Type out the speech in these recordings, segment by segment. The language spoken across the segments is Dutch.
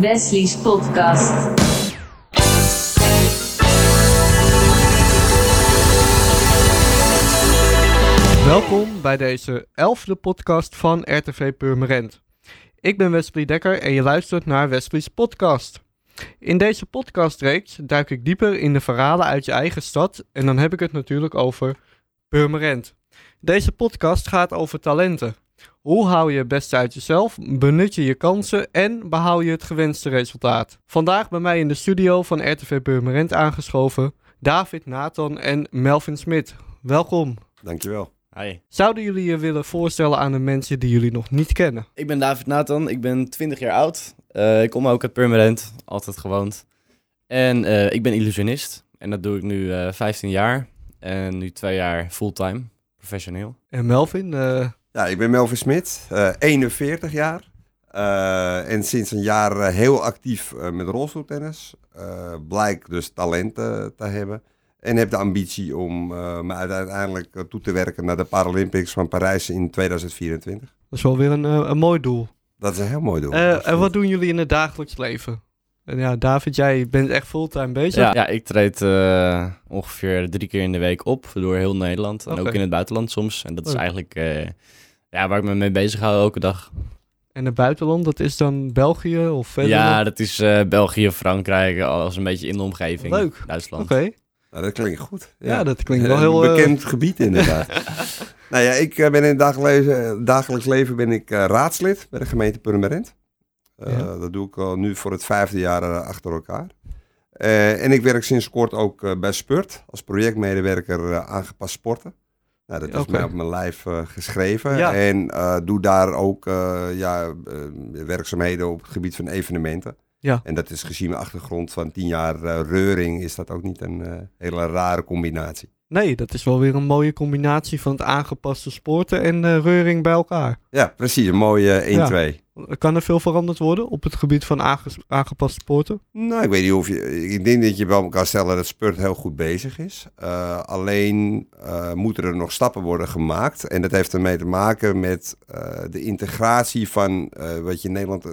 Wesley's podcast. Welkom bij deze elfde podcast van RTV Purmerend. Ik ben Wesley Dekker en je luistert naar Wesley's podcast. In deze podcastreeks duik ik dieper in de verhalen uit je eigen stad en dan heb ik het natuurlijk over Purmerend. Deze podcast gaat over talenten. Hoe hou je het beste uit jezelf, benut je je kansen en behoud je het gewenste resultaat? Vandaag bij mij in de studio van RTV Purmerend aangeschoven David Nathan en Melvin Smit. Welkom. Dankjewel. Hi, Zouden jullie je willen voorstellen aan de mensen die jullie nog niet kennen? ik ben David Nathan, ik ben 20 jaar oud. Eh, ik kom ook uit Purmerend, altijd gewoond. En eh, ik ben illusionist en dat doe ik nu eh 15 jaar. En nu twee jaar fulltime, professioneel. En Melvin, eh, Ja, ik ben Melvin Smit, eh 41 jaar. Eh, en sinds een jaar eh, heel actief met rolstoeltennis. Blijk dus talenten te hebben. En heb de ambitie om me uiteindelijk toe te werken naar de Paralympics van Parijs in 2024. dat is wel weer een, een mooi doel. Dat is een heel mooi doel. En wat doen jullie in het dagelijks leven? En ja, David, jij bent echt fulltime bezig. Ja, ja ik treed eh, ongeveer drie keer in de week op door heel Nederland. En ook in het buitenland soms. En dat is eigenlijk eh, ja, waar ik me mee bezig hou elke dag. En het buitenland, dat is dan België of verder? Ja, dat is eh, België, Frankrijk, alles een beetje in de omgeving. Leuk. Duitsland. Oké, Nou, dat klinkt goed. Ja, dat klinkt Een wel heel, eh, bekend gebied inderdaad. nou ja, ik ben in het dagelijks leven, dagelijks leven ben ik eh, raadslid bij de gemeente Purmerend. Eh, Ja. Dat doe ik al nu voor het vijfde jaar eh, achter elkaar. Eh, en ik werk sinds kort ook bij Spurt als projectmedewerker aangepast sporten. Nou, dat is mij op mijn lijf geschreven. Ja. En doe daar ook ja, werkzaamheden op het gebied van evenementen. Ja. En dat is gezien mijn achtergrond van tien jaar reuring, is dat ook niet een hele rare combinatie. nee, dat is wel weer een mooie combinatie van het aangepaste sporten en reuring bij elkaar. Ja, precies. Een mooie 1-2. Kan er veel veranderd worden op het gebied van aangepaste sporten? Nou, ik weet niet of je. Ik denk dat je wel kan stellen dat Spurt heel goed bezig is. Eh, alleen eh, moeten er nog stappen worden gemaakt. En dat heeft ermee te maken met eh, de integratie van wat je in Nederland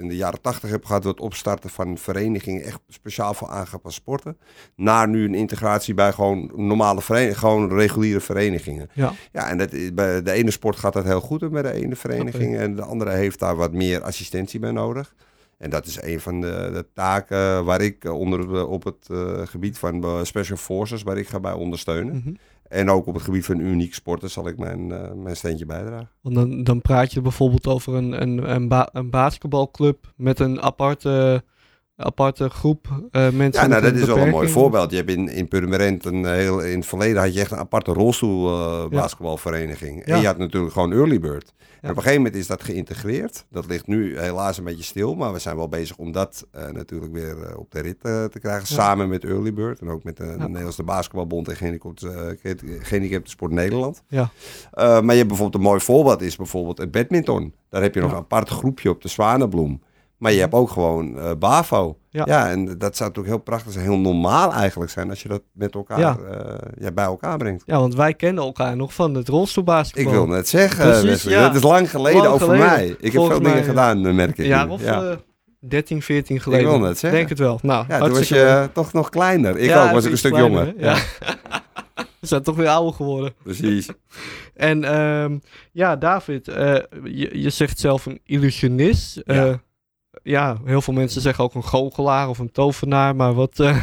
in de jaren tachtig hebt gehad. Het opstarten van verenigingen, echt speciaal voor aangepast sporten. Naar nu een integratie bij gewoon normale verenigingen, gewoon reguliere verenigingen. Ja. Ja, en dat, bij de ene sport gaat dat heel goed en bij de ene vereniging. En de andere heeft daar wat meer assistentie bij nodig. En dat is een van de, de taken waar ik eh, onder, de- op het eh, gebied van eh, Special Forces, waar ik ga bij ondersteunen. Mhm. En ook op het gebied van uniek sporten zal ik mijn, eh, mijn steentje bijdragen. Want dan, dan praat je bijvoorbeeld over een, een, een, ba- een basketbalclub met een aparte, aparte groep eh, mensen. Ja, nou, dat is wel een mooi voorbeeld. Je hebt in, in Purmerend een heel, in het verleden had je echt een aparte rolstoel eh, Ja. Ja. En je had natuurlijk gewoon early bird. Ja. En op een gegeven moment is dat geïntegreerd. Dat ligt nu helaas een beetje stil, maar we zijn wel bezig om dat eh, natuurlijk weer op de rit te krijgen. Ja. Samen met early bird en ook met de, de Nederlandse Basketbalbond en Gehandicapten uh, Sport Nederland. Ja. Maar je hebt bijvoorbeeld een mooi voorbeeld is bijvoorbeeld het badminton. Daar heb je nog een apart groepje op de Zwanenbloem. Maar je hebt ook gewoon eh, BAVO. Ja. Ja. en dat zou natuurlijk heel prachtig zijn, heel normaal eigenlijk zijn als je dat met elkaar Ja. eh, ja, bij elkaar brengt. Ja, want wij kennen elkaar nog van het Ik rolstoelbasketbal. wil net zeggen, Precies, ja. dat is lang geleden Lang geleden. mij. Ik heb veel dingen mij, gedaan, eh, merk ik. Of ja. eh, 13, 14 geleden. wil net zeggen. Denk het wel. Nou, ja, toen was je leuk. eh, toch nog kleiner. Ik ook, was ik een stuk kleiner, jonger. Ja. We zijn toch weer ouder geworden. precies. En ehm, ja, David, eh, je, je zegt zelf een illusionist. Eh, Ja. Ja, heel veel mensen zeggen ook een goochelaar of een tovenaar, maar wat, eh, wat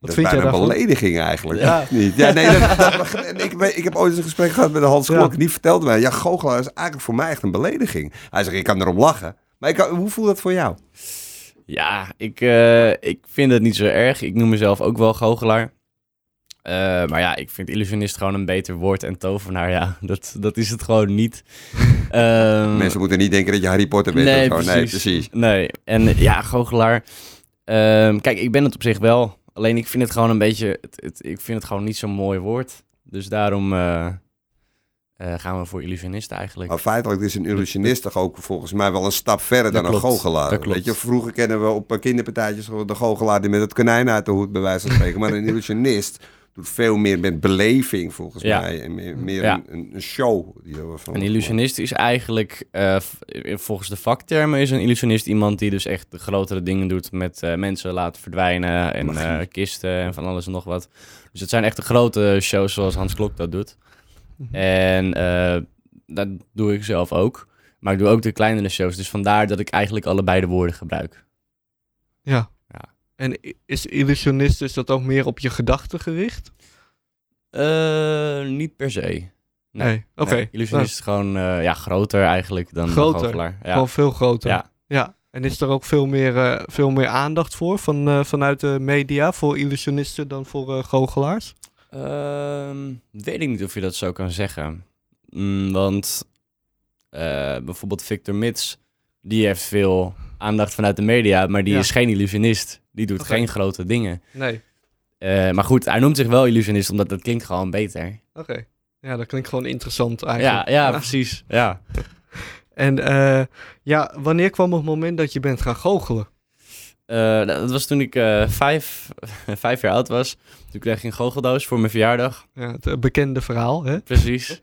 Dat vind jij bijna een belediging eigenlijk. Ja. Niet? Ja, nee, dat, dat- en ik, ik heb ooit eens een gesprek gehad met Hans Ja. Klok. Die vertelde mij, ja, goochelaar is eigenlijk voor mij echt een belediging. Hij zegt, ik kan erom lachen. Maar ik kan- hoe voelt dat voor jou? Ja, ik, eh, ik vind het niet zo erg. Ik noem mezelf ook wel goochelaar. Eh, maar ja, ik vind illusionist gewoon een beter woord en tovenaar. Ja, dat, dat is het gewoon niet. Ehm, Mensen moeten niet denken dat je Harry Potter bent nee, of zo. Nee, precies. precies. Nee, en eh, ja, goochelaar. Ehm, kijk, ik ben het op zich wel. Alleen ik vind het gewoon een beetje... Het, het- ik vind het gewoon niet zo'n mooi woord. Dus daarom eh, eh, gaan we voor illusionist eigenlijk. Maar feitelijk is een illusionist toch ook volgens mij wel een stap verder Dat dan een goochelaar. dat klopt. Weet je, vroeger kennen we op kinderpartijtjes de goochelaar die met het konijn uit de hoed bij wijze van spreken. Maar een illusionist doet veel meer met beleving volgens Ja. mij. En meer, meer Ja. een, een, een show. Die van Een illusionist is eigenlijk, eh, v- volgens de vaktermen, is een illusionist iemand die dus echt de grotere dingen doet met eh, mensen laten verdwijnen en eh, kisten en van alles en nog wat. Dus het zijn echt de grote shows zoals Hans Klok dat doet. En eh, dat doe ik zelf ook. Maar ik doe ook de kleinere shows, dus vandaar dat ik eigenlijk allebei de woorden gebruik. Ja. En is illusionist, is dat ook meer op je gedachten gericht? Eh, niet per se. Nee. Oké. Nee, illusionist is gewoon eh, ja, groter eigenlijk dan Groter? Ja. Gewoon veel groter. Ja. ja. En is er ook veel meer, eh, veel meer aandacht voor van, vanuit de media voor illusionisten dan voor goochelaars? Ehm, weet ik niet of je dat zo kan zeggen. Mm, want bijvoorbeeld Victor Mits, die heeft veel aandacht vanuit de media, maar die Ja. is geen illusionist. Die doet geen grote dingen. Nee. Eh, maar goed, hij noemt zich wel illusionist, omdat dat klinkt gewoon beter. Oké. Ja, dat klinkt gewoon interessant eigenlijk. Ja, ja, precies. Ja. En eh, ja, wanneer kwam het moment dat je bent gaan goochelen? Eh, dat was toen ik vijf, vijf jaar oud was. Toen kreeg ik een goocheldoos voor mijn verjaardag. Ja, het bekende verhaal, hè? Precies.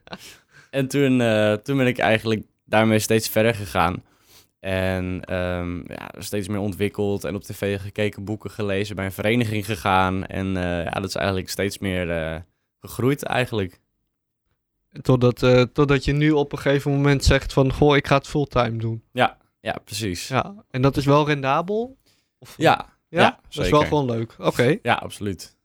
en toen, toen ben ik eigenlijk daarmee steeds verder gegaan. En ehm, ja, steeds meer ontwikkeld en op tv gekeken, boeken gelezen, bij een vereniging gegaan. En eh, ja, dat is eigenlijk steeds meer eh, gegroeid eigenlijk. Totdat, eh, totdat je nu op een gegeven moment zegt van... Goh, ik ga het fulltime doen. Ja, precies. Ja, Ja, en dat is wel rendabel? Of, ja, ja? ja, dat is wel gewoon leuk. Oké. absoluut.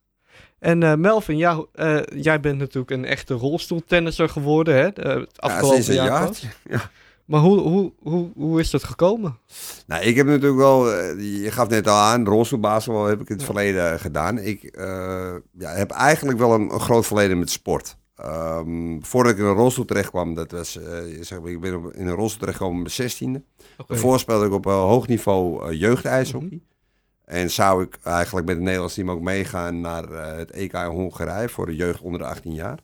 En eh, Melvin, ja, eh, jij bent natuurlijk een echte rolstoeltennisser geworden, hè? eh, het Ja, afgelopen sinds een jaar. jaar. Maar hoe, hoe, hoe, hoe is dat gekomen? Nou, ik heb natuurlijk wel, eh, je gaf net al aan, rolstoelbasketbal heb ik in het Ja. verleden gedaan. Ik eh, ja, heb eigenlijk wel een, een groot verleden met sport. Ehm, voordat ik in een rolstoel terecht kwam, dat was, eh, zeg maar, ik ben op- in een rolstoel terechtgekomen op mijn zestiende. Oké. Daarvoor speelde ik op hoog niveau jeugdijshockey. Mhm. En zou ik eigenlijk met het Nederlands team ook meegaan naar het EK in Hongarije voor de jeugd onder de 18 jaar.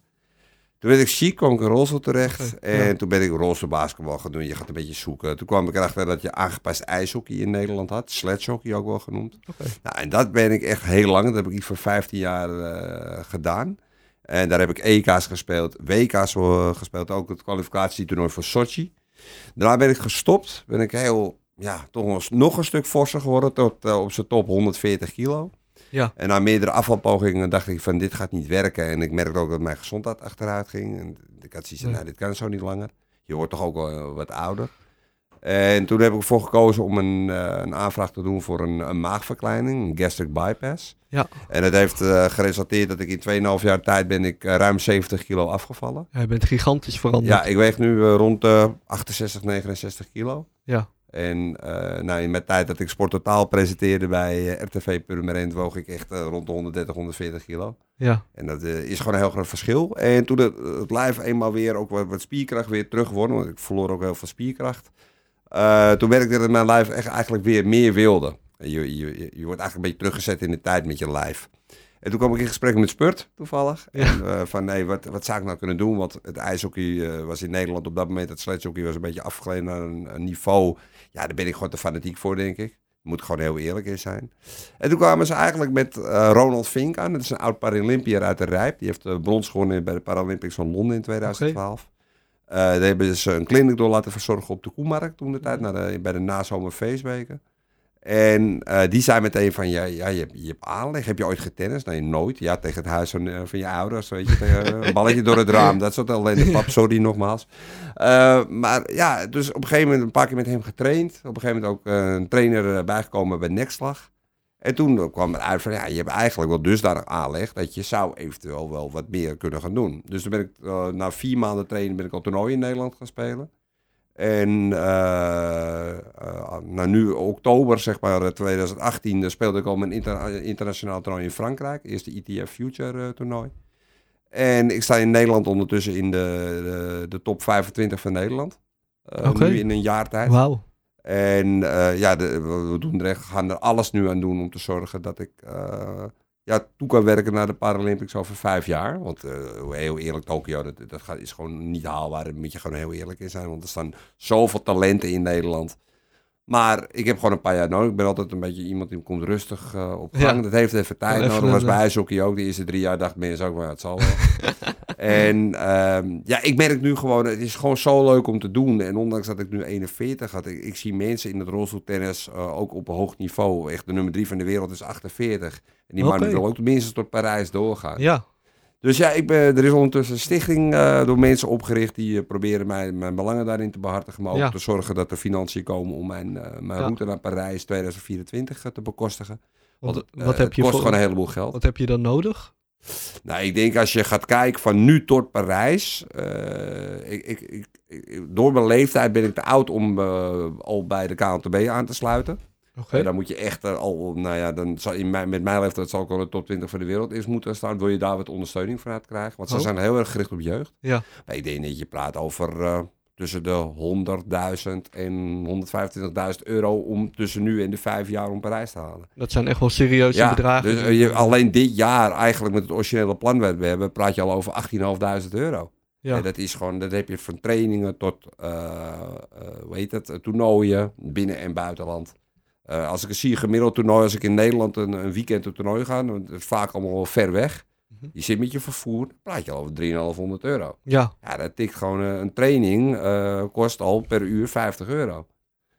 Toen werd ik ziek, kwam ik in rolstoel terecht. En ja. toen ben ik rolstoelbasketbal gaan doen. Je gaat een beetje zoeken. Toen kwam ik erachter dat je aangepast ijshockey in Nederland had. Sledgehockey ook wel genoemd. Nou, en dat ben ik echt heel lang. Dat heb ik iets voor 15 jaar eh, gedaan. En daar heb ik EK's gespeeld, WK's eh, gespeeld. Ook het kwalificatietoernooi voor Sochi. Daarna ben ik gestopt. Ben ik heel, ja, toch nog een stuk forser geworden. Tot eh, op zijn top 140 kilo. Ja. En na meerdere afvalpogingen dacht ik van dit gaat niet werken. En ik merkte ook dat mijn gezondheid achteruit ging. En ik had zoiets van, nou, dit kan zo niet langer. Je wordt toch ook wel eh, wat ouder. En toen heb ik ervoor gekozen om een, eh, een aanvraag te doen voor een, een maagverkleining, een gastric bypass. Ja. En dat heeft eh, geresulteerd dat ik in 2,5 jaar tijd ben ik ruim 70 kilo afgevallen. Jij bent gigantisch veranderd. Ja, ik weeg nu rond de 68, 69 kilo. Ja. En eh, nou, in mijn tijd dat ik Sport Totaal presenteerde bij eh, RTV Purmerend woog ik echt eh, rond de 130, 140 kilo. Ja. En dat is gewoon een heel groot verschil. En toen het, het lijf eenmaal weer ook wat, wat spierkracht weer terug won, want ik verloor ook heel veel spierkracht. toen merkte ik dat mijn lijf echt eigenlijk weer meer wilde. Je, je, je wordt eigenlijk een beetje teruggezet in de tijd met je lijf. En toen kwam ik in gesprek met Spurt, toevallig. Ja. En, eh, van, nee, wat, wat zou ik nou kunnen doen? Want het ijshockey eh, was in Nederland op dat moment, het sledgehockey was een beetje afgeleden naar een, een niveau. Ja, daar ben ik gewoon te fanatiek voor, denk ik. Moet ik gewoon heel eerlijk in zijn. En toen kwamen ze eigenlijk met eh, Ronald Fink aan. Dat is een oud Paralympiër uit de Rijp. Die heeft de brons gewonnen bij de Paralympics van Londen in 2012. Eh daar hebben ze een kliniek door laten verzorgen op de Koemarkt toen de tijd, naar de, bij de nazomerfeestweken. En eh, die zei meteen van, ja, ja je, hebt, je hebt aanleg. Heb je ooit getennist? Nee, nooit. Ja, tegen het huis van, eh, van je ouders, weet je. Tegen, een balletje door het raam. Dat soort ellende, pap. Sorry nogmaals. Eh, maar ja, dus op een gegeven moment een paar keer met hem getraind. Op een gegeven moment ook een trainer bijgekomen bij Nekslag. En toen kwam er uit van, ja, je hebt eigenlijk wel dusdanig aanleg dat je zou eventueel wel wat meer kunnen gaan doen. Dus toen ben ik, na vier maanden trainen, ben ik al toernooi in Nederland gaan spelen. En nou, nu oktober, zeg maar, eh, 2018, eh, speelde ik al mijn inter- internationaal toernooi in Frankrijk. Eerste ETF Future eh, toernooi. En ik sta in Nederland ondertussen in de, de, de top 25 van Nederland. Eh, Oké. Nu in een jaar tijd. Wauw. En eh, ja, de, we doen er echt, gaan er alles nu aan doen om te zorgen dat ik eh, ja, toe kan werken naar de Paralympics over vijf jaar. Want eh, heel eerlijk, Tokio, dat, dat gaat, is gewoon niet haalbaar. Daar moet je gewoon heel eerlijk in zijn. Want er staan zoveel talenten in Nederland. Maar ik heb gewoon een paar jaar nodig. Ik ben altijd een beetje iemand die komt rustig eh, op Ja. gang. Dat heeft even tijd nodig. was een, bij ijshockey ook. De eerste drie jaar dacht mensen ook, maar het zal wel. en ehm, ja, ik merk nu gewoon, het is gewoon zo leuk om te doen. En ondanks dat ik nu 41 had, ik, ik zie mensen in het rolstoeltennis uh, ook op een hoog niveau. Echt de nummer drie van de wereld is 48. En die man wil ook minstens tot Parijs doorgaan. Ja, Dus ja, ik ben, er is ondertussen een stichting eh, door mensen opgericht die eh, proberen mij, mijn belangen daarin te behartigen. Maar ook Ja. te zorgen dat er financiën komen om mijn, eh, mijn Ja. route naar Parijs 2024 te bekostigen. wat, Want, eh, wat, heb je kost voor, gewoon een heleboel geld. wat heb je dan nodig? Nou, ik denk als je gaat kijken van nu tot Parijs. ik, ik, door mijn leeftijd ben ik te oud om al bij de KNTB aan te sluiten. Eh, dan moet je echt eh, al, nou ja, dan zal in mijn, met mijn leeftijd zal ik al de top 20 van de wereld eerst moeten staan. Wil je daar wat ondersteuning vanuit krijgen? Want ze Oh. zijn heel erg gericht op jeugd. Ja. Maar ik denk dat je praat over eh, tussen de 100.000 en 125.000 euro om tussen nu en de vijf jaar om Parijs te halen. Dat zijn echt wel serieuze bedragen. Dus eh, je, alleen dit jaar, eigenlijk met het originele plan wat we hebben, praat je al over 18.500 euro. ja. En dat is gewoon, dat heb je van trainingen tot, eh, hoe heet het, toernooien, binnen- en buitenland. Eh, als ik een zie gemiddeld toernooi, als ik in Nederland een, een weekend een toernooi ga, dan is het vaak allemaal wel ver weg. Mhm. Je zit met je vervoer, dan praat je al over 3,500 euro. ja, Ja, dat tikt gewoon, eh, een training eh, kost al per uur 50 euro.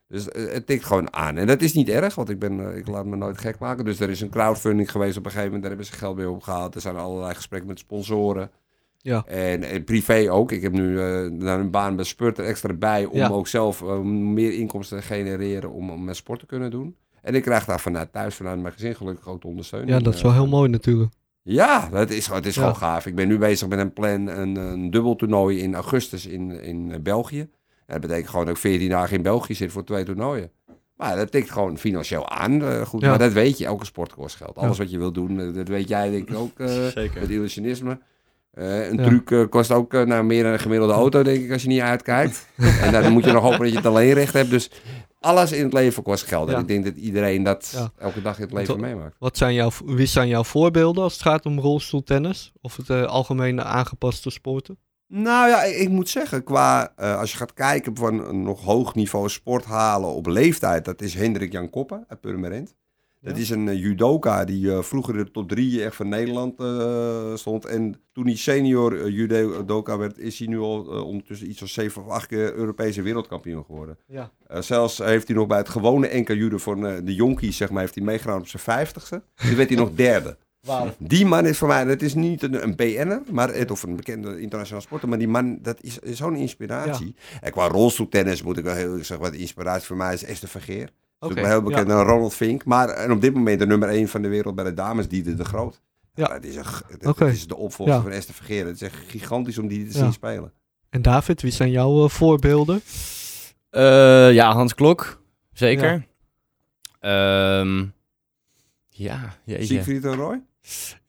Dus het tikt gewoon aan. En dat is niet erg, want ik, ben, ik laat me nooit gek maken. Dus er is een crowdfunding geweest op een gegeven moment. Daar hebben ze geld mee opgehaald. Er zijn allerlei gesprekken met sponsoren. Ja. En, en privé ook. Ik heb nu eh naar een baan bij Spurt er extra bij om Ja. ook zelf eh, meer inkomsten te genereren om, om mijn sport te kunnen doen. En ik krijg daar vanuit thuis, vanuit mijn gezin gelukkig ook de ondersteuning. ja, dat is eh, wel heel mooi natuurlijk. ja, het is, het is Ja. gewoon gaaf. Ik ben nu bezig met een plan, een, een dubbeltoernooi in augustus in, in eh, België. En dat betekent gewoon dat ik 14 dagen in België zit voor twee toernooien. Maar dat tikt gewoon financieel aan. eh, goed, Ja. maar dat weet je, elke sport kost geld. Alles Ja. wat je wilt doen, eh, dat weet jij denk ik ook eh, Zeker. met illusionisme. Eh, een Ja. truc eh, kost ook nou, meer dan een gemiddelde auto, denk ik, als je niet uitkijkt. en dan moet je nog hopen dat je het alleen recht hebt. Dus alles in het leven kost geld. En ik denk dat iedereen dat Ja. elke dag in het leven meemaakt. Wat zijn jouw, wie zijn jouw voorbeelden als het gaat om rolstoeltennis? Of het algemene aangepaste sporten? Nou ja, ik, moet zeggen, qua als je gaat kijken van een nog hoog niveau sport halen op leeftijd, dat is Hendrik Jan Koppen uit Purmerend. Dat Ja. is een eh, judoka die eh, vroeger de top drie echt van Nederland eh, stond. En toen hij senior judoka werd, is hij nu al ondertussen iets van zeven of acht keer Europese wereldkampioen geworden. Ja. Zelfs heeft hij nog bij het gewone NK judo van de jonkies, zeg maar, heeft hij meegedaan op zijn vijftigste. Toen werd hij nog derde. Die man is voor mij, dat is niet een, een BN'er, maar het, of een bekende internationaal sporter, maar die man, dat is, is zo'n inspiratie. En qua rolstoeltennis moet ik wel heel eerlijk zeggen, wat inspiratie voor mij is Esther Vergeer. Dat is wel heel bekend, ja. Ronald Fink. Maar en op dit moment de nummer 1 van de wereld bij de dames, Diede de Groot. Ja. Ja. Dat is, een, dat, dat is de opvolger Ja. van Esther Vergeer. Het is echt gigantisch om die te Ja. zien spelen. En David, wie zijn jouw eh, voorbeelden? Eh, ja, Hans Klok. Zeker. Ehm, ja, jeetje. Siegfried en Roy?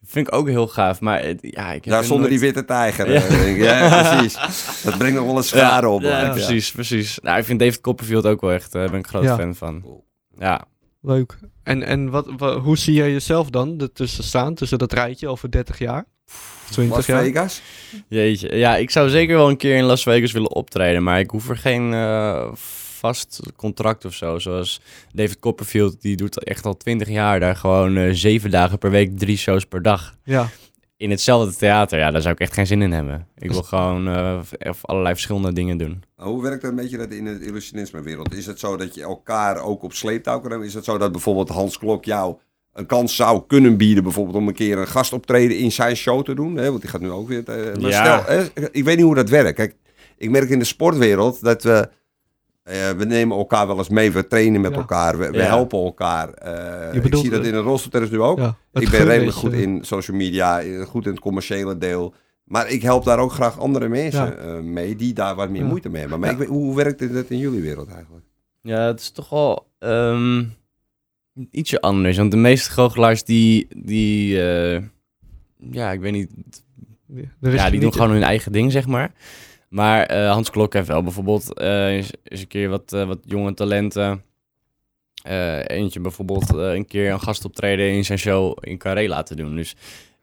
Vind ik ook heel gaaf, maar het- ja, ik heb Ja, er zonder nooit- die witte tijger. Ja. eh, denk ik. ja, precies. Dat brengt nog wel een schade op. Ja, precies, precies. Nou, ik vind David Copperfield ook wel echt, daar ben ik groot Ja. fan van. Ja, Leuk. En, en wat, wa- hoe zie jij jezelf dan ertussen staan, tussen dat rijtje over 30 jaar? Of 20 Las jaar? Vegas? jeetje. Ja, ik zou zeker wel een keer in Las Vegas willen optreden, maar ik hoef er geen eh, vast contract of zo. Zoals David Copperfield, die doet echt al 20 jaar daar gewoon eh, zeven dagen per week, drie shows per dag. Ja, In hetzelfde theater, ja, daar zou ik echt geen zin in hebben. Ik wil gewoon eh, of allerlei verschillende dingen doen. Hoe werkt dat een beetje dat in het illusionisme-wereld? Is het zo dat je elkaar ook op sleeptouw kan hebben? Is het zo dat bijvoorbeeld Hans Klok jou een kans zou kunnen bieden... bijvoorbeeld om een keer een gastoptreden in zijn show te doen? Hè? Want die gaat nu ook weer... eh, maar Ja. stel, hè, ik weet niet hoe dat werkt. Kijk, ik merk in de sportwereld dat we... eh, we nemen elkaar wel eens mee, we trainen met Ja. elkaar, we, we Ja. helpen elkaar. Eh, Je bedoelt, ik zie dat eh, in de rolstoeltennis nu ook. ja. Het ik ben redelijk goed in social media, goed in het commerciële deel. Maar ik help daar ook graag andere mensen eh, mee die daar wat meer Ja. moeite mee hebben. Maar Ja. ik weet, hoe werkt dit in jullie wereld eigenlijk? Ja, het is toch wel ehm, ietsje anders. Want de meeste goochelaars die, die eh, ja, ik weet niet, ja, die doen gewoon hun eigen ding, zeg maar. Maar eh, Hans Klok heeft wel bijvoorbeeld eh, eens, eens een keer wat, eh, wat jonge talenten. eh, eentje bijvoorbeeld eh, een keer een gastoptreden in zijn show in Carré laten doen. Dus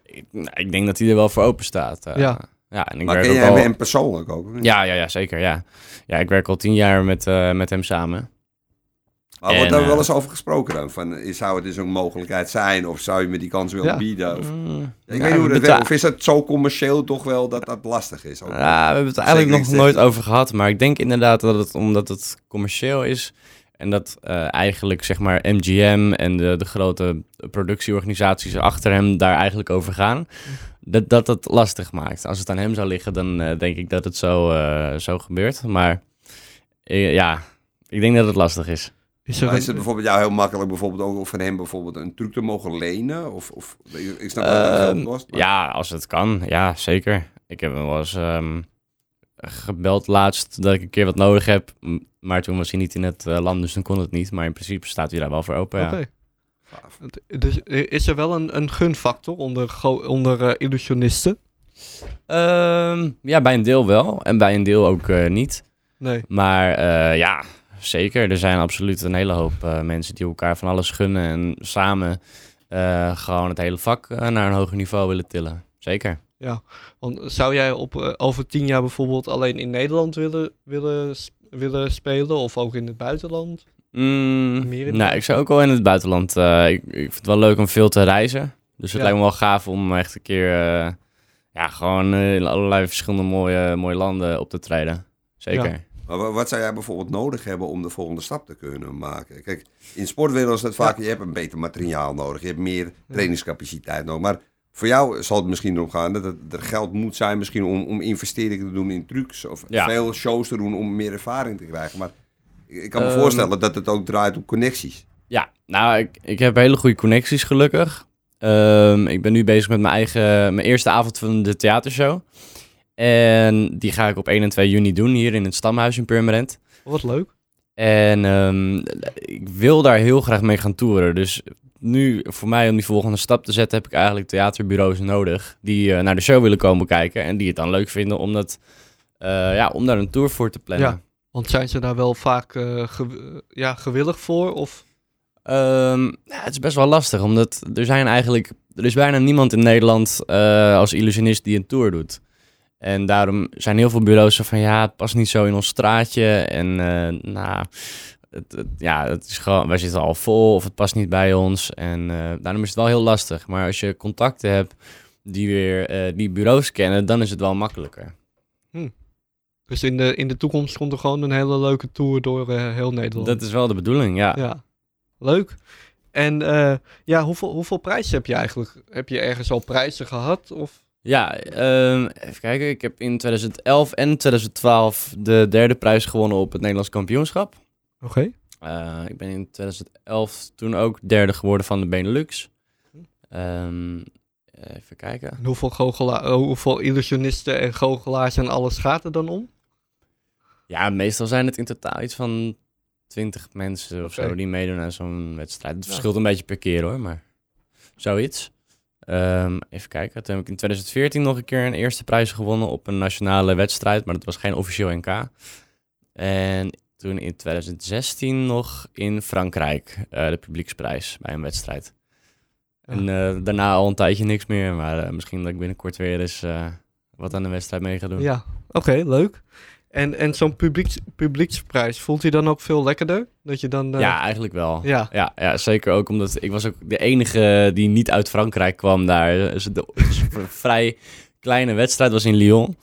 ik, nou, ik denk dat hij er wel voor open staat. Ja. ja, en ik maar werk ken ook jij al- hem persoonlijk ook? Ja, ja, ja, zeker, ja. Ja, ik werk al tien jaar met, eh, met hem samen. Maar wordt daar eh, wel eens over gesproken dan? Van, eh, zou het dus een mogelijkheid zijn? Of zou je me die kans willen Ja. bieden? Of, Mm, ik ja, weet niet hoe dat werkt. Of is het zo commercieel toch wel dat dat lastig is? Ook? Ja, we hebben het eigenlijk nog nooit over gehad. Maar ik denk inderdaad dat het omdat het commercieel is. En dat eh, eigenlijk zeg maar MGM en de, de grote productieorganisaties achter hem daar eigenlijk over gaan. Dat dat het lastig maakt. Als het aan hem zou liggen, dan eh, denk ik dat het zo, eh, zo gebeurt. Maar eh, ja, ik denk dat het lastig is. Is er Maar een- is het bijvoorbeeld jou heel makkelijk bijvoorbeeld ook van hem bijvoorbeeld een truc te mogen lenen? Of, of ik snap dat het Ehm, geld kost. maar- Ja, als het kan. Ja, zeker. Ik heb hem wel eens ehm, gebeld laatst dat ik een keer wat nodig heb. Maar toen was hij niet in het eh, land, dus dan kon het niet. Maar in principe staat hij daar wel voor open, ja. Oké. Gaaf. Dus is er wel een, een gunfactor onder, onder eh, illusionisten? Ehm, ja, bij een deel wel. En bij een deel ook eh, niet. Nee. Maar eh, ja, zeker. Er zijn absoluut een hele hoop eh, mensen die elkaar van alles gunnen. En samen eh, gewoon het hele vak eh, naar een hoger niveau willen tillen. Zeker. Want zou jij op, over tien jaar bijvoorbeeld alleen in Nederland willen, willen, willen spelen? Of ook in het buitenland? Mm, Meer in nou, ik zou ook wel in het buitenland. ik, ik vind het wel leuk om veel te reizen. Dus het Ja. lijkt me wel gaaf om echt een keer. ja, gewoon in allerlei verschillende mooie, mooie landen op te treden. Zeker. Ja. Maar wat zou jij bijvoorbeeld nodig hebben om de volgende stap te kunnen maken? Kijk, in sportwereld is het vaak, je hebt een beter materiaal nodig. Je hebt meer trainingscapaciteit nodig. Maar voor jou zal het misschien erom gaan dat er geld moet zijn misschien om, om investeringen te doen in trucs. Of Ja. veel shows te doen om meer ervaring te krijgen. Maar ik, kan me Ehm, voorstellen dat het ook draait om connecties. Ja, nou, ik, ik heb hele goede connecties gelukkig. Ehm, ik ben nu bezig met mijn eigen, mijn eerste avond van de theatershow. En die ga ik op 1 en 2 juni doen hier in het Stamhuis in Purmerend. Wat leuk. En ehm, ik wil daar heel graag mee gaan toeren. Dus nu, voor mij om die volgende stap te zetten, heb ik eigenlijk theaterbureaus nodig. Die eh, naar de show willen komen kijken. En die het dan leuk vinden om, dat, eh, ja, om daar een tour voor te plannen. Ja. Want zijn ze daar wel vaak eh, ge- ja, gewillig voor? Of... Ehm, ja, het is best wel lastig, omdat er zijn eigenlijk... Er is bijna niemand in Nederland als illusionist die een tour doet. En daarom zijn heel veel bureaus zo van... Ja, het past niet zo in ons straatje. En eh, nou, het, het- ja, het is gewoon, wij zitten al vol of het past niet bij ons. En eh, daarom is het wel heel lastig. Maar als je contacten hebt die weer eh, die bureaus kennen, dan is het wel makkelijker. Dus in de, in de toekomst komt er gewoon een hele leuke tour door heel Nederland. Dat is wel de bedoeling, ja. Ja, leuk. En ja, hoeveel, hoeveel prijzen heb je eigenlijk? Heb je ergens al prijzen gehad? Of? Ja, ehm, even kijken. Ik heb in 2011 en 2012 de derde prijs gewonnen op het Nederlands kampioenschap. Oké. Eh, ik ben in 2011 toen ook derde geworden van de Benelux. Ehm, even kijken. En hoeveel, goochela- eh, hoeveel illusionisten en goochelaars en alles gaat er dan om? Ja, meestal zijn het in totaal iets van 20 mensen of zo die meedoen aan zo'n wedstrijd. Het verschilt een beetje per keer hoor, maar zoiets. Ehm, even kijken. Toen heb ik in 2014 nog een keer een eerste prijs gewonnen op een nationale wedstrijd, maar dat was geen officieel NK. En toen in 2016 nog in Frankrijk eh, de publieksprijs bij een wedstrijd. Ja. En eh, daarna al een tijdje niks meer, maar eh, misschien dat ik binnenkort weer eens wat aan de wedstrijd mee ga doen. Ja, oké, leuk. En, en zo'n publieks, publieksprijs, voelt hij dan ook veel lekkerder? Dat je dan... eh, Ja, eigenlijk wel. Ja. Ja, ja, zeker ook omdat ik was ook de enige die niet uit Frankrijk kwam daar. Dus de, een vrij kleine wedstrijd was in Lyon.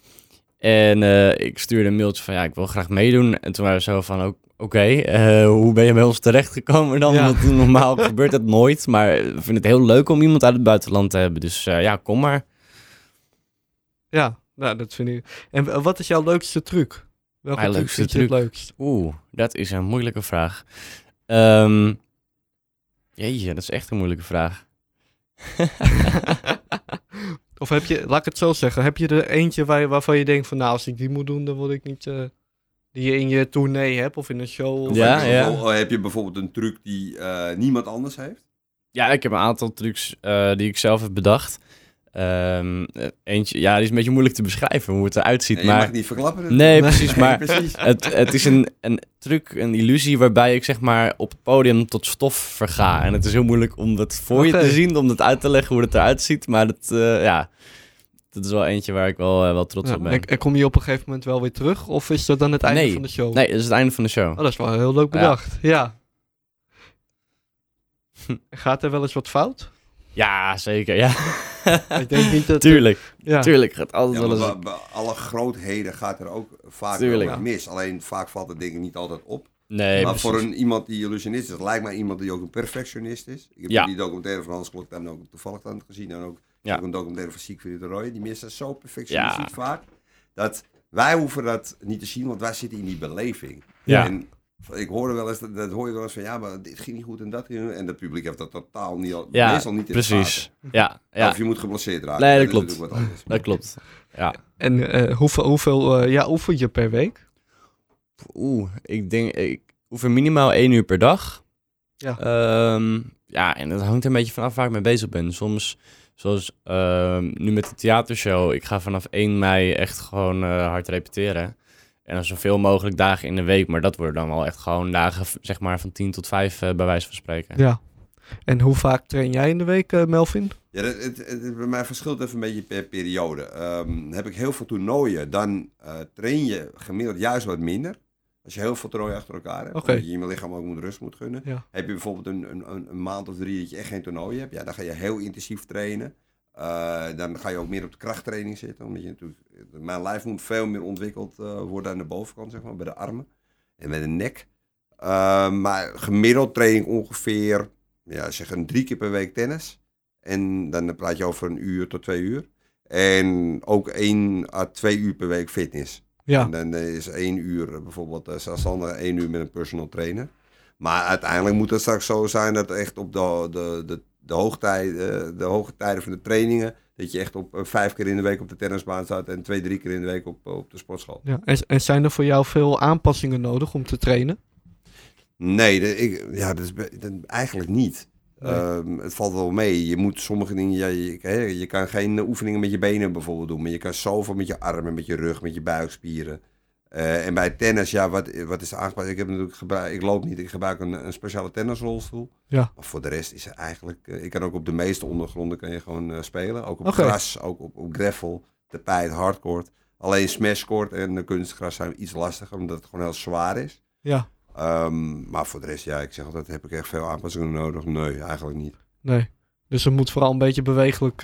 En eh, ik stuurde een mailtje van ja, ik wil graag meedoen. En toen waren ze zo van ook, oké, eh, hoe ben je bij ons terechtgekomen dan? Ja. Want normaal gebeurt dat nooit. Maar we vinden het heel leuk om iemand uit het buitenland te hebben. Dus ja, kom maar. Ja, nou, dat vind ik... En wat is jouw leukste truc? Welke Mijn truc leukste vind je het leukst? Oeh, dat is een moeilijke vraag. Ehm jeetje, dat is echt een moeilijke vraag. of heb je, laat ik het zo zeggen, heb je er eentje waar, je- waarvan je denkt van nou, als ik die moet doen, dan word ik niet... eh, die je in je tournee hebt of in een show? Of Ja, heb, je ja. bijvoorbeeld- heb je bijvoorbeeld een truc die eh, niemand anders heeft? Ja, ik heb een aantal trucs eh, die ik zelf heb bedacht. Ehm, eh, eentje, ja, die is een beetje moeilijk te beschrijven hoe het eruit ziet. Nee, je maar mag niet verklappen. nee, Nee. precies. Maar precies. het, het is een, een truc, een illusie waarbij ik zeg maar op het podium tot stof verga. En het is heel moeilijk om dat voor je te zien, om dat uit te leggen hoe het eruit ziet. Maar dat, eh, ja, dat is wel eentje waar ik wel, eh, wel trots Ja, op ben. en, en kom je op een gegeven moment wel weer terug? Of is dat dan het einde Nee. van de show? Nee, dat is het einde van de show. Oh, dat is wel heel leuk bedacht. Ja. Gaat er wel eens wat fout? Ja, zeker. Ja, Ik denk niet dat... tuurlijk. Ja. Tuurlijk gaat altijd Ja, wel maar eens... bij- alle grootheden gaat er ook vaak Tuurlijk. mis. Alleen vaak valt het ding niet altijd op. Nee, maar precies. voor een, iemand die illusionist is, lijkt mij iemand die ook een perfectionist is. Ik heb Ja. die documentaire van Hans Klok dan ook toevallig dan gezien. En ook, Ja. ook een documentaire van Siegfried de Roy. Die mensen zo perfectionistisch Ja. vaak. Dat wij hoeven dat niet te zien, want wij zitten in die beleving. Ja. En ik hoorde wel eens, dat, dat hoor je wel eens van, ja, maar dit ging niet goed en dat. En het publiek heeft dat totaal niet, al- Ja, meestal niet in de precies. gaten. Ja, ja, Of je moet geblesseerd raken. Nee, dat klopt. natuurlijk wat anders. dat klopt. Ja. En eh, hoeveel, hoeveel eh, ja, oefen je per week? Oeh, ik denk, ik oefen minimaal één uur per dag. Ja. Ehm, ja, en het hangt er een beetje vanaf waar ik mee bezig ben. Soms, zoals ehm, nu met de theatershow, ik ga vanaf 1 mei echt gewoon eh, hard repeteren. En dan zoveel mogelijk dagen in de week, maar dat worden dan wel echt gewoon dagen, zeg maar, van 10 tot 5 eh, bij wijze van spreken. Ja. En hoe vaak train jij in de week, eh, Melvin? Ja, het, het, het- bij mij verschilt even een beetje per periode. Ehm, heb ik heel veel toernooien, dan eh, train je gemiddeld juist wat minder. Als je heel veel toernooien achter elkaar hebt, omdat je je lichaam ook moet rust moet gunnen. Ja. Heb je bijvoorbeeld een, een, een, een maand of drie dat je echt geen toernooi hebt, ja, dan ga je heel intensief trainen. Eh, dan ga je ook meer op de krachttraining zitten. Omdat je natuurlijk, mijn lijf moet veel meer ontwikkeld eh, worden aan de bovenkant, zeg maar, bij de armen en bij de nek. Eh, maar gemiddeld train ik ongeveer, ja, zeg een drie keer per week tennis. En dan praat je over een uur tot twee uur. En ook één à twee uur per week fitness. Ja. En dan eh, is één uur eh, bijvoorbeeld uh, zelfstandig, één uur met een personal trainer. Maar uiteindelijk moet het straks zo zijn dat echt op de, de, de, de, hoogtijden, de hoge tijden van de trainingen, dat je echt op eh, vijf keer in de week op de tennisbaan staat en twee, drie keer in de week op, op de sportschool. ja. En, en zijn er voor jou veel aanpassingen nodig om te trainen? Nee, de- ik, ja, dat is, eigenlijk niet. Nee. Ehm, het valt wel mee. Je moet sommige dingen, ja, je, je kan geen oefeningen met je benen bijvoorbeeld doen, maar je kan zoveel met je armen, met je rug, met je buikspieren. Eh, en bij tennis, ja, wat, wat is er aangepast? Ik heb natuurlijk gebruik, ik loop niet, ik gebruik een, een speciale tennisrolstoel. Ja. Maar voor de rest is er eigenlijk, eh, ik kan ook op de meeste ondergronden kan je gewoon eh, spelen. Ook op gras, ook op, op gravel, tapijt, hardcourt. Alleen smashcourt en kunstgras zijn iets lastiger, omdat het gewoon heel zwaar is. Ja. Ehm, maar voor de rest, ja, ik zeg altijd, heb ik echt veel aanpassingen nodig? Nee, eigenlijk niet. Nee. Dus er moet vooral een beetje bewegelijk,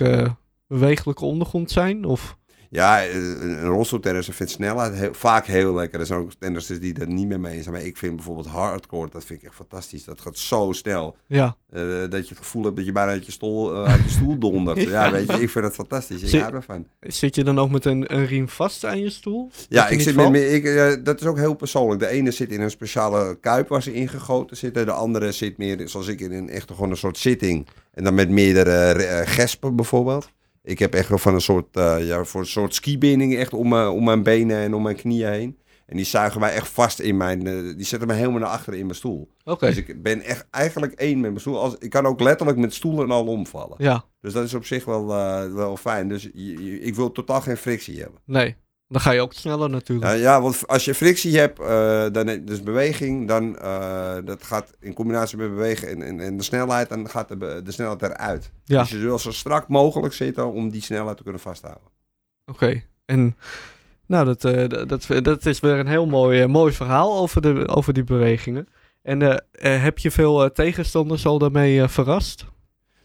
bewegelijke ondergrond zijn? Of? Ja, eh, een, rolstoeltennisser vindt snelheid heel, vaak heel lekker. Er zijn ook tennissers die dat niet meer mee zijn. Maar ik vind bijvoorbeeld hardcore, dat vind ik echt fantastisch. Dat gaat zo snel. Ja. eh, dat je het gevoel hebt dat je bijna uit je, stoel, eh, uit je stoel dondert. ja. Ja. weet je, ik vind dat fantastisch. Ik Zit- hou ervan. Zit je dan ook met een, een riem vast aan je stoel? Ja, je ik zit met, ik, dat is ook heel persoonlijk. De ene zit in een speciale kuip waar ze ingegoten zitten. De andere zit meer, zoals ik, in een echt gewoon een soort zitting. En dan met meerdere gespen bijvoorbeeld. Ik heb echt wel van een soort, eh, ja, voor een soort skibinding echt om, mijn- om mijn benen en om mijn knieën heen. En die zuigen mij echt vast in mijn, eh, die zetten me helemaal naar achteren in mijn stoel. Oké. Dus ik ben echt eigenlijk één met mijn stoel. Als, ik kan ook letterlijk met stoelen en al omvallen. Ja. Dus dat is op zich wel, eh, wel fijn. Dus je- je- ik wil totaal geen frictie hebben. Nee. Dan ga je ook sneller natuurlijk. Ja, ja, want als je frictie hebt, eh, dan, dus beweging, dan uh, dat gaat in combinatie met bewegen en, en, en, de snelheid, dan gaat de, de snelheid eruit. Ja. Dus je wil zo strak mogelijk zitten om die snelheid te kunnen vasthouden. Oké. En nou, dat, uh, dat, dat is weer een heel mooi, mooi verhaal over, de, over die bewegingen. En heb je veel tegenstanders al daarmee verrast?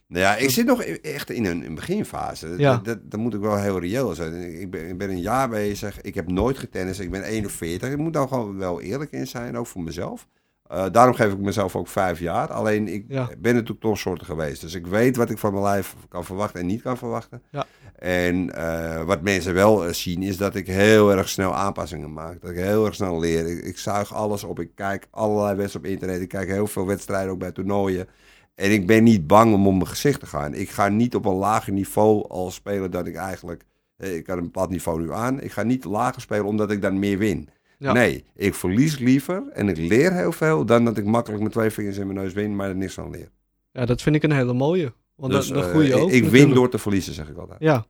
Nou ja, ik zit nog echt in een, een beginfase. Ja. Dat, dat, dat, moet ik wel heel reëel zijn. Ik ben, ik ben een jaar bezig. Ik heb nooit getennist. Ik ben 41. Ik moet daar gewoon wel eerlijk in zijn, ook voor mezelf. Uh, daarom geef ik mezelf ook vijf jaar. Alleen ik ja. ben natuurlijk topsoorten geweest. Dus ik weet wat ik van mijn lijf kan verwachten en niet kan verwachten. Ja. En uh, wat mensen wel uh, zien is dat ik heel erg snel aanpassingen maak. Dat ik heel erg snel leer. Ik, ik zuig alles op. Ik kijk allerlei wedstrijden op internet. Ik kijk heel veel wedstrijden ook bij toernooien. En ik ben niet bang om op mijn gezicht te gaan. Ik ga niet op een lager niveau al spelen dan ik eigenlijk... Ik kan een bepaald niveau nu aan. Ik ga niet lager spelen omdat ik dan meer win. Ja. Nee, ik verlies liever en ik leer heel veel... dan dat ik makkelijk met twee vingers in mijn neus win, maar er niks van leer. Ja, dat vind ik een hele mooie. Want dus, dan, dan groei je uh, ook. Ik, win door te verliezen, zeg ik altijd. Ja.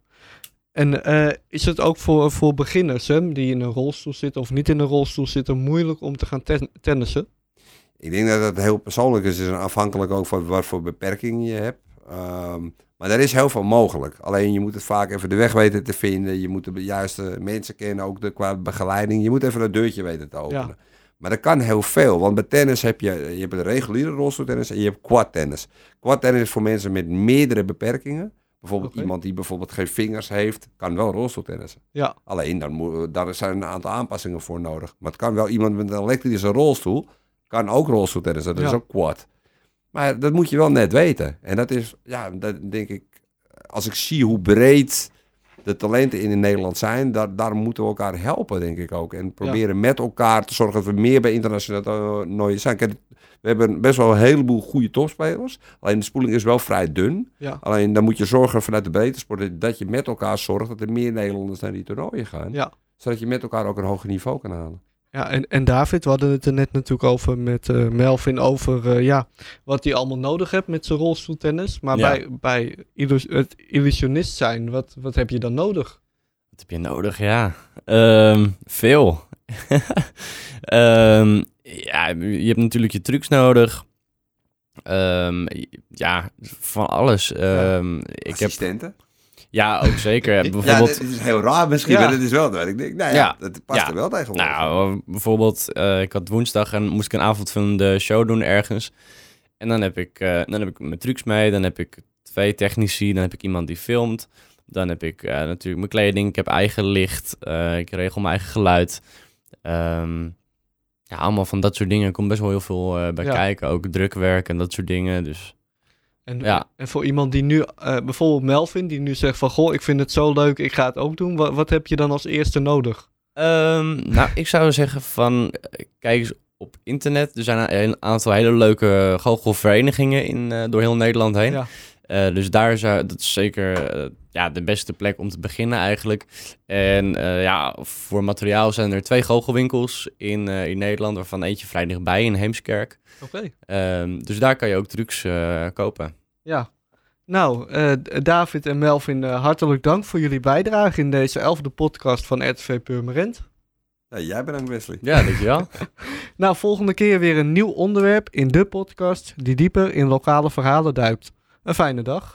En uh, is het ook voor, voor beginners hè, die in een rolstoel zitten of niet in een rolstoel zitten... moeilijk om te gaan ten tennissen? Ik denk dat het heel persoonlijk is. Is afhankelijk ook van wat voor beperkingen je hebt. Um, maar er is heel veel mogelijk. Alleen je moet het vaak even de weg weten te vinden. Je moet de juiste mensen kennen, ook de, qua begeleiding. Je moet even een deurtje weten te openen. Ja. Maar dat kan heel veel. Want bij tennis heb je, je hebt een reguliere rolstoeltennis en je hebt quad-tennis. Quad-tennis is voor mensen met meerdere beperkingen. Bijvoorbeeld iemand die bijvoorbeeld geen vingers heeft, kan wel rolstoeltennissen. Ja. Alleen, dan moet, daar zijn een aantal aanpassingen voor nodig. Maar het kan wel iemand met een elektrische rolstoel, kan ook rolstoeltennissen. Dat is ook quad. Maar dat moet je wel net weten. En dat is, ja, dat denk ik, als ik zie hoe breed de talenten in Nederland zijn, daar, daar moeten we elkaar helpen, denk ik ook. En proberen met elkaar te zorgen dat we meer bij internationale toernooien zijn. Kijk, we hebben best wel een heleboel goede topspelers. Alleen de spoeling is wel vrij dun. Ja. Alleen dan moet je zorgen vanuit de breedte sport dat je met elkaar zorgt dat er meer Nederlanders naar die toernooien gaan. Ja. Zodat je met elkaar ook een hoger niveau kan halen. Ja, en, en David, we hadden het er net natuurlijk over met eh, Melvin over eh, ja, wat hij allemaal nodig hebt met zijn rolstoeltennis. Maar Ja. bij, bij illus- het illusionist zijn, wat, wat heb je dan nodig? Wat heb je nodig? Ja, Ehm, veel. Ehm, ja, je hebt natuurlijk je trucs nodig. Ehm, ja, van alles. Ehm, ik heb, Assistenten. Ja, ook zeker. Ja, Bijvoorbeeld, is heel raar misschien, Ja. maar dat is wel dat ik denk, nou ja, Ja. dat past Ja. er wel tegenwoordig. nou, bijvoorbeeld, eh, ik had woensdag en moest ik een avondvullende show doen ergens. En dan heb ik, eh, dan heb ik mijn trucs mee, dan heb ik twee technici, dan heb ik iemand die filmt. Dan heb ik eh, natuurlijk mijn kleding, ik heb eigen licht, eh, ik regel mijn eigen geluid. Ehm, ja, allemaal van dat soort dingen. Er komt best wel heel veel eh, bij Ja. kijken. Ook drukwerk en dat soort dingen. Dus En, Ja. en voor iemand die nu, eh, bijvoorbeeld Melvin, die nu zegt van, goh, ik vind het zo leuk, ik ga het ook doen. Wat, wat heb je dan als eerste nodig? Ehm, nou, ik zou zeggen van, eh, kijk eens op internet. Er zijn een, aantal hele leuke goochelverenigingen in, eh, door heel Nederland heen. Ja. Eh, dus daar zou, dat is zeker eh, ja, de beste plek om te beginnen eigenlijk. En eh, ja, voor materiaal zijn er twee goochelwinkels in, eh, in Nederland, waarvan eentje vrij dichtbij in Heemskerk. Oké. Ehm, dus daar kan je ook trucs eh, kopen. Ja. Nou, eh, David en Melvin, hartelijk dank voor jullie bijdrage in deze elfde podcast van RTV Purmerend. Ja, jij bedankt Wesley. Ja, dankjewel. Nou, volgende keer weer een nieuw onderwerp in de podcast die dieper in lokale verhalen duikt. Een fijne dag.